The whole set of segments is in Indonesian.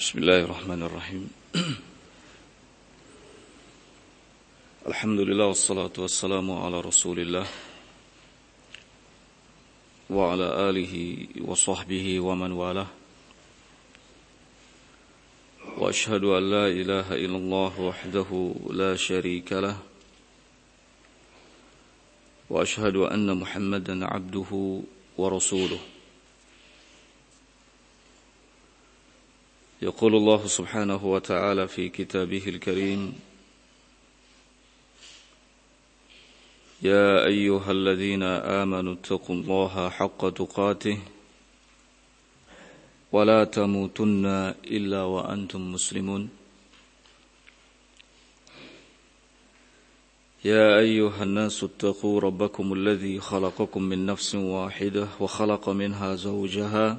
بسم الله الرحمن الرحيم. الحمد لله والصلاة والسلام على رسول الله وعلى آله وصحبه ومن والاه. وأشهد أن لا إله إلا الله وحده لا شريك له. وأشهد أن محمدا عبده ورسوله. يقول الله سبحانه وتعالى في كتابه الكريم يا أيها الذين آمنوا اتقوا الله حق تقاته ولا تموتن إلا وأنتم مسلمون. يا أيها الناس اتقوا ربكم الذي خلقكم من نفس واحدة وخلق منها زوجها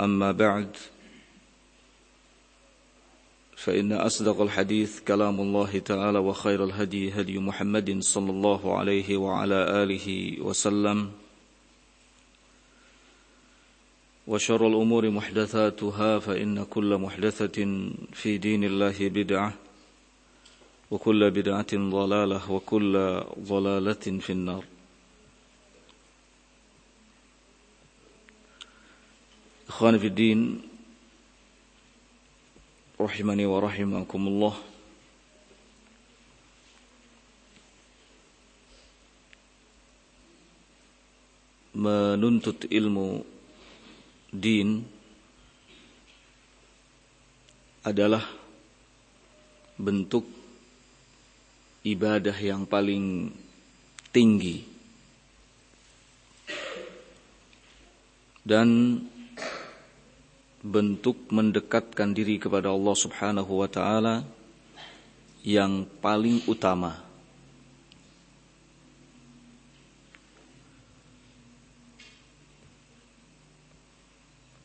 أما بعد فإن أصدق الحديث كلام الله تعالى وخير الهدي هدي محمد صلى الله عليه وعلى آله وسلم وشر الأمور محدثاتها فإن كل محدثة في دين الله بدعة وكل بدعة ضلالة وكل ضلالة في النار. Ikhwan Fiddin Rahimani wa rahimakumullah. Menuntut ilmu din adalah bentuk ibadah yang paling tinggi. Dan bentuk mendekatkan diri kepada Allah Subhanahu wa taala yang paling utama.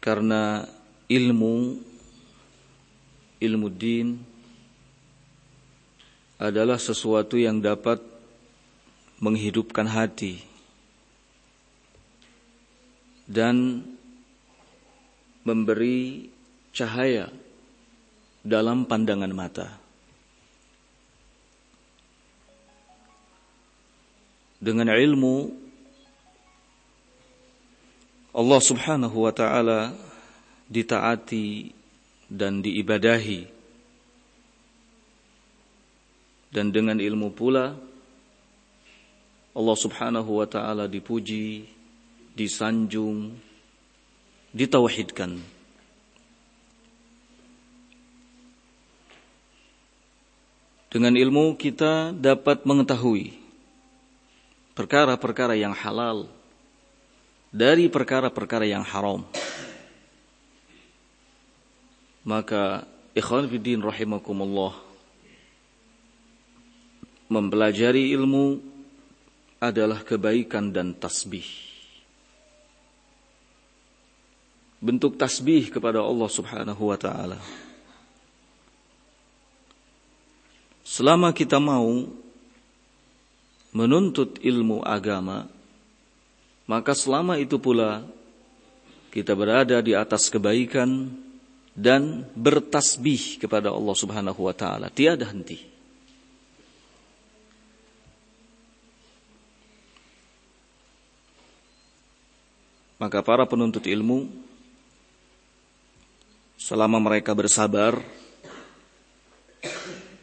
Karena ilmu ilmu din adalah sesuatu yang dapat menghidupkan hati dan memberi cahaya dalam pandangan mata. Dengan ilmu Allah Subhanahu wa taala ditaati dan diibadahi. Dan dengan ilmu pula Allah Subhanahu wa taala dipuji, disanjung, ditauhidkan. Dengan ilmu kita dapat mengetahui perkara-perkara yang halal dari perkara-perkara yang haram. Maka ikhwan fiddin rahimakumullah mempelajari ilmu adalah kebaikan dan tasbih. Bentuk tasbih kepada Allah Subhanahu wa taala. Selama kita mau menuntut ilmu agama, maka selama itu pula kita berada di atas kebaikan dan bertasbih kepada Allah Subhanahu wa taala, tiada henti. Maka para penuntut ilmu selama mereka bersabar,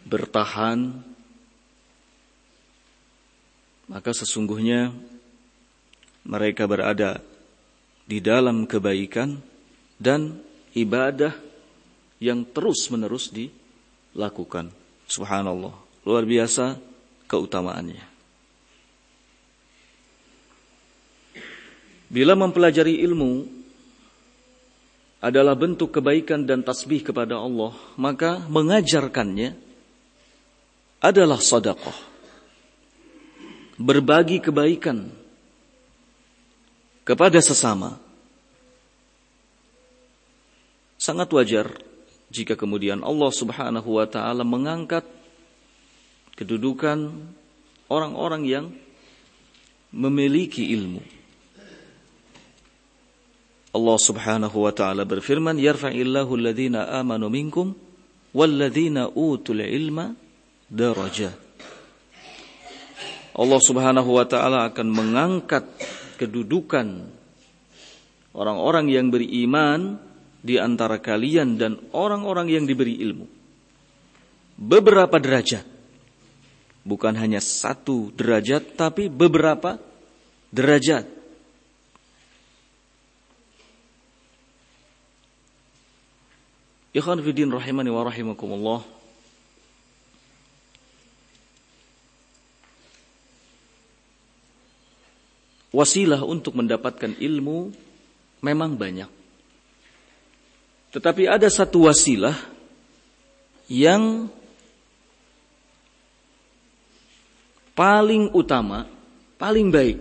bertahan, maka sesungguhnya mereka berada di dalam kebaikan dan ibadah yang terus-menerus dilakukan. Subhanallah, luar biasa keutamaannya. Bila mempelajari ilmu adalah bentuk kebaikan dan tasbih kepada Allah, maka mengajarkannya adalah sedekah. Berbagi kebaikan kepada sesama. Sangat wajar jika kemudian Allah Subhanahu wa taala mengangkat kedudukan orang-orang yang memiliki ilmu. Allah Subhanahu wa taala berfirman, "Yarfa'illahu alladhina amanu minkum walladhina utul ilma darajat." Allah Subhanahu wa taala akan mengangkat kedudukan orang-orang yang beriman di antara kalian dan orang-orang yang diberi ilmu. Beberapa derajat. Bukan hanya satu derajat tapi beberapa derajat. Ikhwan Fidin rahimani wa rahimakumullah. Wasilah untuk mendapatkan ilmu memang banyak. Tetapi ada satu wasilah yang paling utama, paling baik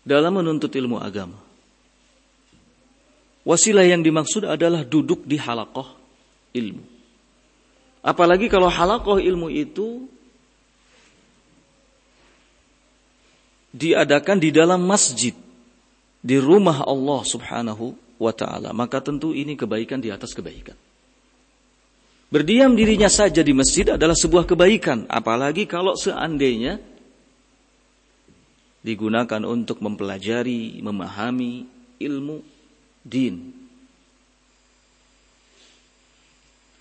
dalam menuntut ilmu agama. Wasilah yang dimaksud adalah duduk di halakoh ilmu. Apalagi kalau halakoh ilmu itu diadakan di dalam masjid, di rumah Allah subhanahu wa ta'ala. Maka tentu ini kebaikan di atas kebaikan. Berdiam dirinya saja di masjid adalah sebuah kebaikan. Apalagi kalau seandainya digunakan untuk mempelajari, memahami ilmu din.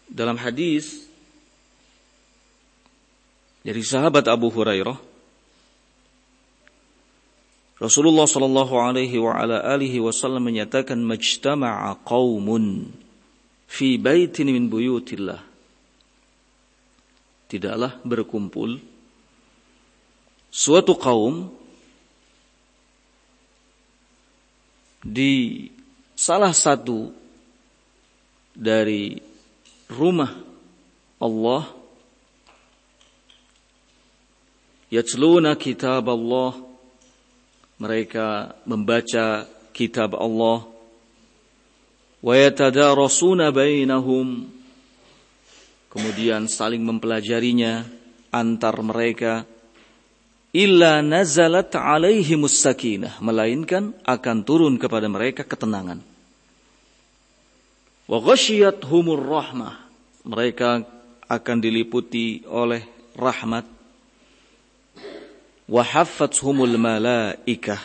Dalam hadis dari sahabat Abu Hurairah Rasulullah sallallahu alaihi wa ala alihi wasallam menyatakan majtama'a qaumun fi baitin min buyutillah tidaklah berkumpul suatu kaum di salah satu dari rumah Allah yatluna kitab Allah mereka membaca kitab Allah wa yatadarasuna bainahum kemudian saling mempelajarinya antar mereka illa nazalat alaihimus sakinah melainkan akan turun kepada mereka ketenangan. Wa humur rahmah mereka akan diliputi oleh rahmat. Wa humul malaikah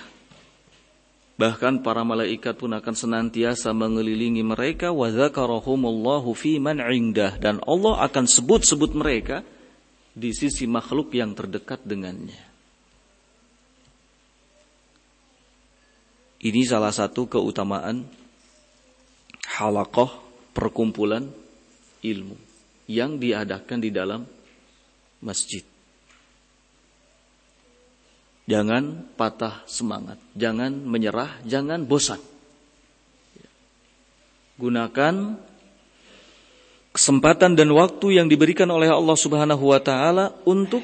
bahkan para malaikat pun akan senantiasa mengelilingi mereka. Wa dzakarahumullahu fi man indah dan Allah akan sebut-sebut mereka di sisi makhluk yang terdekat dengannya Ini salah satu keutamaan halakoh perkumpulan ilmu yang diadakan di dalam masjid. Jangan patah semangat, jangan menyerah, jangan bosan. Gunakan kesempatan dan waktu yang diberikan oleh Allah Subhanahu wa taala untuk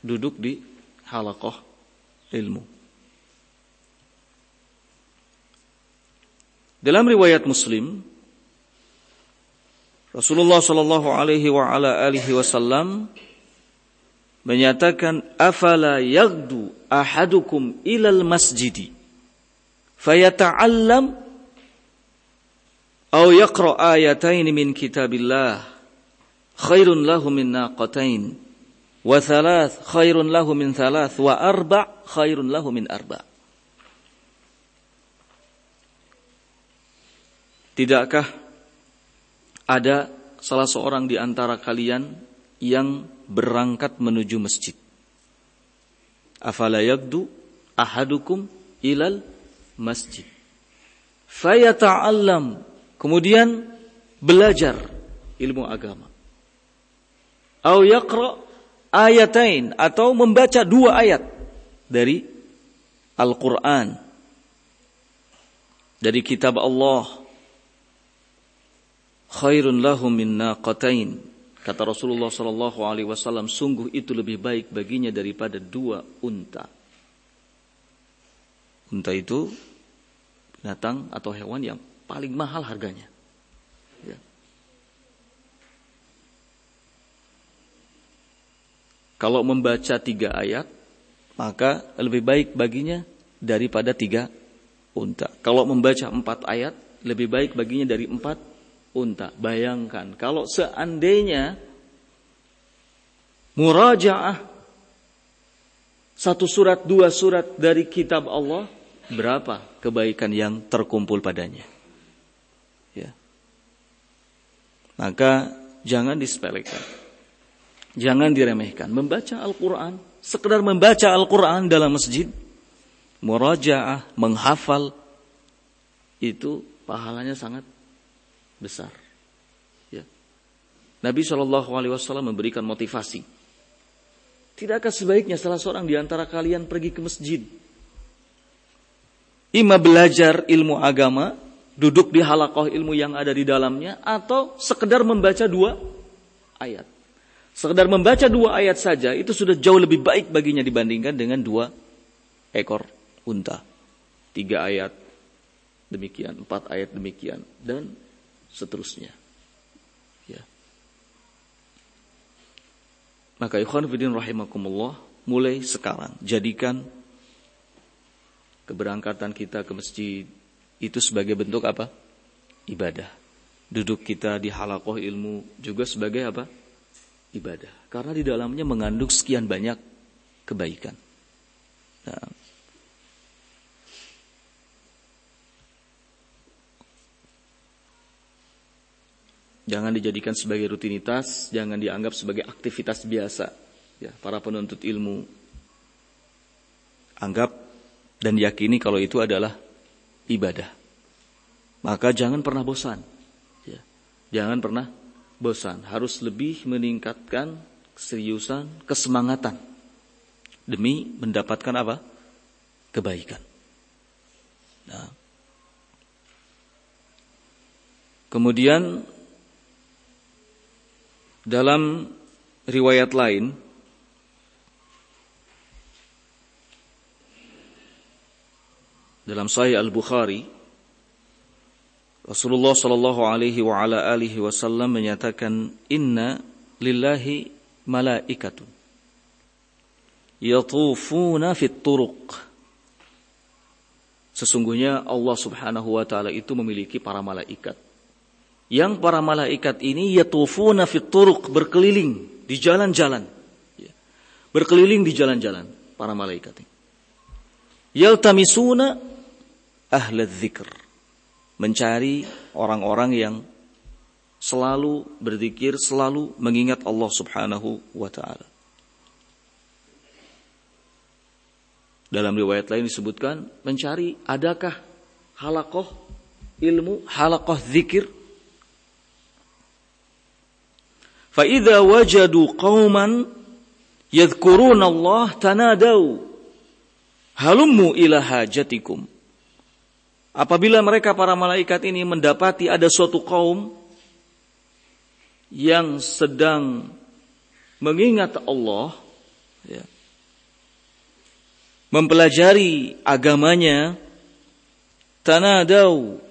duduk di halakoh ilmu. Dalam riwayat Muslim, Rasulullah Shallallahu Alaihi wa ala alihi Wasallam menyatakan, "Afala yagdu ahadukum ilal masjidi, fayata'allam, atau yaqra ayatain min kitabillah, khairun lahu min naqatain, wa thalath khairun lahu min thalath, wa arba' khairun lahu min arba'." Tidakkah ada salah seorang di antara kalian yang berangkat menuju masjid? Afala yagdu ahadukum ilal masjid. Fayata'allam. Kemudian belajar ilmu agama. Au yaqra ayatain atau membaca dua ayat dari Al-Qur'an dari kitab Allah khairun lahum min naqatain kata Rasulullah sallallahu alaihi wasallam sungguh itu lebih baik baginya daripada dua unta unta itu binatang atau hewan yang paling mahal harganya ya. kalau membaca tiga ayat maka lebih baik baginya daripada tiga unta. Kalau membaca empat ayat, lebih baik baginya dari empat unta. Bayangkan, kalau seandainya murajaah satu surat, dua surat dari kitab Allah, berapa kebaikan yang terkumpul padanya. Ya. Maka jangan disepelekan. Jangan diremehkan. Membaca Al-Quran, sekedar membaca Al-Quran dalam masjid, murajaah, menghafal itu pahalanya sangat besar. Ya. Nabi Shallallahu Alaihi Wasallam memberikan motivasi. Tidakkah sebaiknya salah seorang di antara kalian pergi ke masjid? Ima belajar ilmu agama, duduk di halakoh ilmu yang ada di dalamnya, atau sekedar membaca dua ayat. Sekedar membaca dua ayat saja itu sudah jauh lebih baik baginya dibandingkan dengan dua ekor unta. Tiga ayat demikian, empat ayat demikian, dan seterusnya. Ya. Maka ikhwan fidin rahimakumullah, mulai sekarang jadikan keberangkatan kita ke masjid itu sebagai bentuk apa? Ibadah. Duduk kita di halakoh ilmu juga sebagai apa? Ibadah. Karena di dalamnya mengandung sekian banyak kebaikan. Nah, Jangan dijadikan sebagai rutinitas, jangan dianggap sebagai aktivitas biasa. Ya, para penuntut ilmu anggap dan yakini kalau itu adalah ibadah. Maka jangan pernah bosan. Ya, jangan pernah bosan. Harus lebih meningkatkan keseriusan, kesemangatan demi mendapatkan apa? Kebaikan. Nah. Kemudian dalam riwayat lain dalam Sahih Al-Bukhari Rasulullah sallallahu alaihi wa ala alihi wasallam menyatakan inna lillahi malaikatun yatufuna fit turuq. Sesungguhnya Allah Subhanahu wa taala itu memiliki para malaikat yang para malaikat ini yatufuna fit turuq berkeliling di jalan-jalan. Ya. Berkeliling di jalan-jalan para malaikat ini. Yaltamisuna ahla dzikr. Mencari orang-orang yang selalu berzikir, selalu mengingat Allah Subhanahu wa taala. Dalam riwayat lain disebutkan mencari adakah halakoh ilmu, halakoh zikir Faida wajadu kauman yadhkuruna Allah tanadau halumu ila. Apabila mereka para malaikat ini mendapati ada suatu kaum yang sedang mengingat Allah, ya, mempelajari agamanya, tanadau,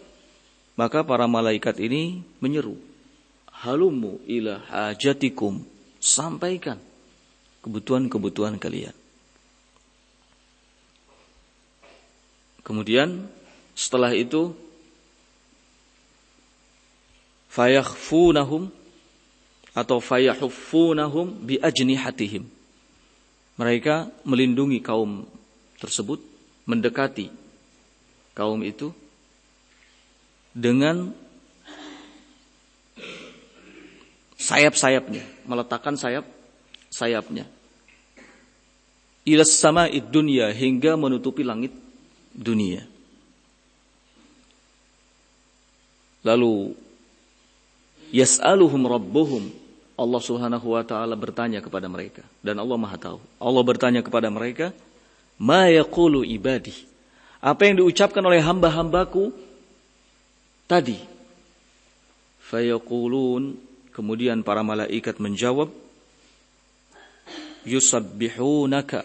maka para malaikat ini menyeru halumu ila hajatikum sampaikan kebutuhan-kebutuhan kalian. Kemudian setelah itu fayakhfunahum atau fayahuffunahum bi ajnihatihim. Mereka melindungi kaum tersebut, mendekati kaum itu dengan sayap-sayapnya, meletakkan sayap sayapnya. Ilas sama dunia hingga menutupi langit dunia. Lalu yas'aluhum rabbuhum Allah Subhanahu wa taala bertanya kepada mereka dan Allah Maha tahu. Allah bertanya kepada mereka, "Ma yaqulu ibadi?" Apa yang diucapkan oleh hamba-hambaku tadi. Fayaqulun kemudian para malaikat menjawab yusabbihunaka.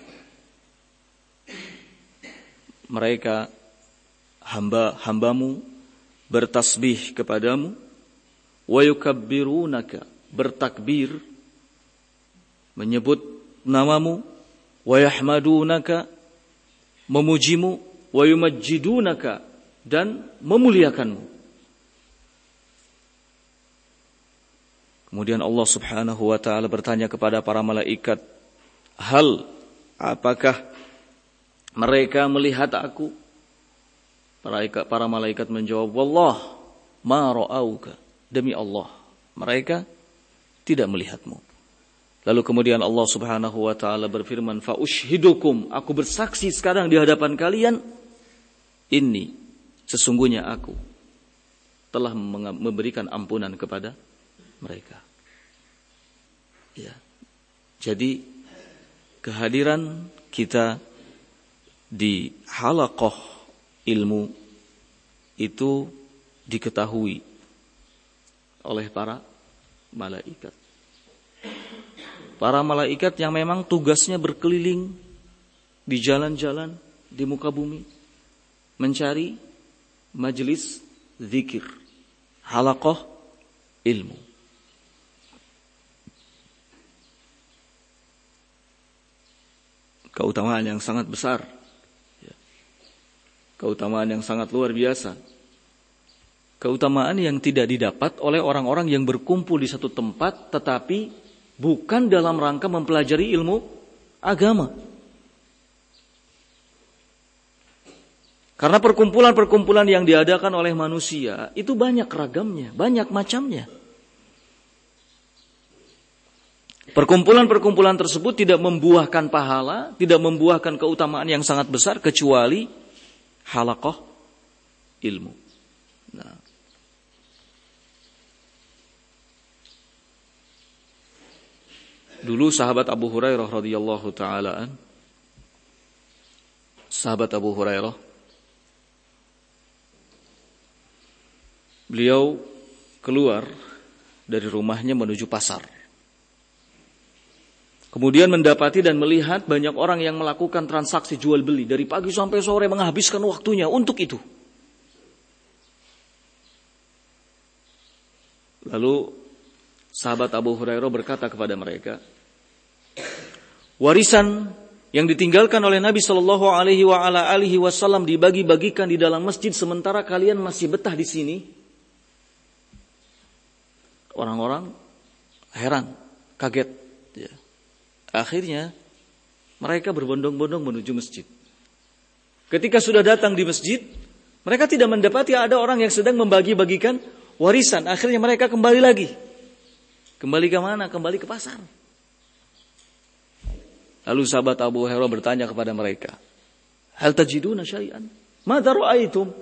Mereka hamba-hambamu bertasbih kepadamu wa yukabbirunaka bertakbir menyebut namamu wa yahmadunaka memujimu wa yumajjidunaka dan memuliakanmu Kemudian Allah Subhanahu wa taala bertanya kepada para malaikat, "Hal apakah mereka melihat aku?" Para, malaikat menjawab, "Wallah ma ra'auka." Demi Allah, mereka tidak melihatmu. Lalu kemudian Allah Subhanahu wa taala berfirman, "Fa ushidukum." Aku bersaksi sekarang di hadapan kalian, ini sesungguhnya aku telah memberikan ampunan kepada mereka. Ya. Jadi kehadiran kita di halakoh ilmu itu diketahui oleh para malaikat. Para malaikat yang memang tugasnya berkeliling di jalan-jalan di muka bumi mencari majelis zikir, halakoh ilmu. Keutamaan yang sangat besar. Ya. Keutamaan yang sangat luar biasa. Keutamaan yang tidak didapat oleh orang-orang yang berkumpul di satu tempat tetapi bukan dalam rangka mempelajari ilmu agama. Karena perkumpulan-perkumpulan yang diadakan oleh manusia itu banyak ragamnya, banyak macamnya. Perkumpulan-perkumpulan tersebut tidak membuahkan pahala, tidak membuahkan keutamaan yang sangat besar kecuali halakoh ilmu. Nah. Dulu sahabat Abu Hurairah radhiyallahu taalaan sahabat Abu Hurairah beliau keluar dari rumahnya menuju pasar. Kemudian mendapati dan melihat banyak orang yang melakukan transaksi jual beli dari pagi sampai sore menghabiskan waktunya untuk itu. Lalu sahabat Abu Hurairah berkata kepada mereka, warisan yang ditinggalkan oleh Nabi Shallallahu Alaihi Wasallam dibagi-bagikan di dalam masjid sementara kalian masih betah di sini. Orang-orang heran, kaget. Ya. Akhirnya mereka berbondong-bondong menuju masjid. Ketika sudah datang di masjid, mereka tidak mendapati ada orang yang sedang membagi-bagikan warisan. Akhirnya mereka kembali lagi. Kembali ke mana? Kembali ke pasar. Lalu sahabat Abu Hurairah bertanya kepada mereka, "Hal tajiduna syai'an? Ra'aitum?"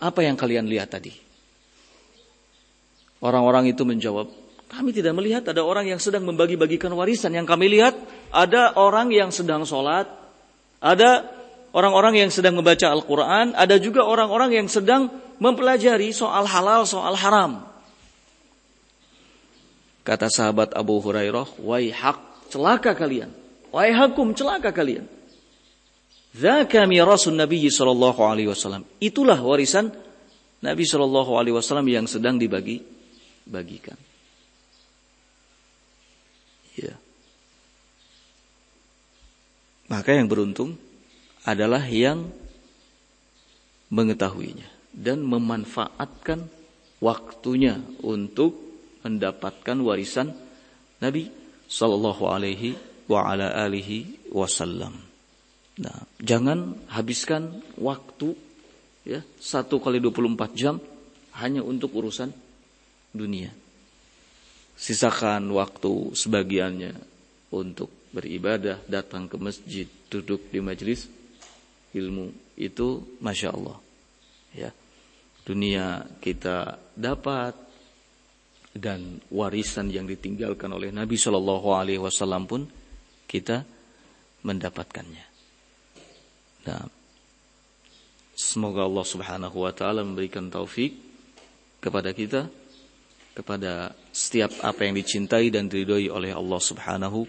Apa yang kalian lihat tadi? Orang-orang itu menjawab, kami tidak melihat ada orang yang sedang membagi-bagikan warisan. Yang kami lihat ada orang yang sedang sholat, ada orang-orang yang sedang membaca Al-Quran, ada juga orang-orang yang sedang mempelajari soal halal, soal haram. Kata sahabat Abu Hurairah, hak celaka kalian. hakum celaka kalian. Zaka mirasun Nabi sallallahu alaihi wasallam. Itulah warisan Nabi sallallahu alaihi wasallam yang sedang dibagi bagikan. Ya. Maka yang beruntung adalah yang mengetahuinya dan memanfaatkan waktunya untuk mendapatkan warisan Nabi Sallallahu Alaihi wa ala alihi wasallam. Nah, jangan habiskan waktu ya satu kali 24 jam hanya untuk urusan dunia. Sisakan waktu sebagiannya untuk beribadah, datang ke masjid, duduk di majelis ilmu. Itu Masya Allah. Ya. Dunia kita dapat dan warisan yang ditinggalkan oleh Nabi Shallallahu Alaihi Wasallam pun kita mendapatkannya. Nah, Semoga Allah Subhanahu wa taala memberikan taufik kepada kita kepada setiap apa yang dicintai dan diridhoi oleh Allah Subhanahu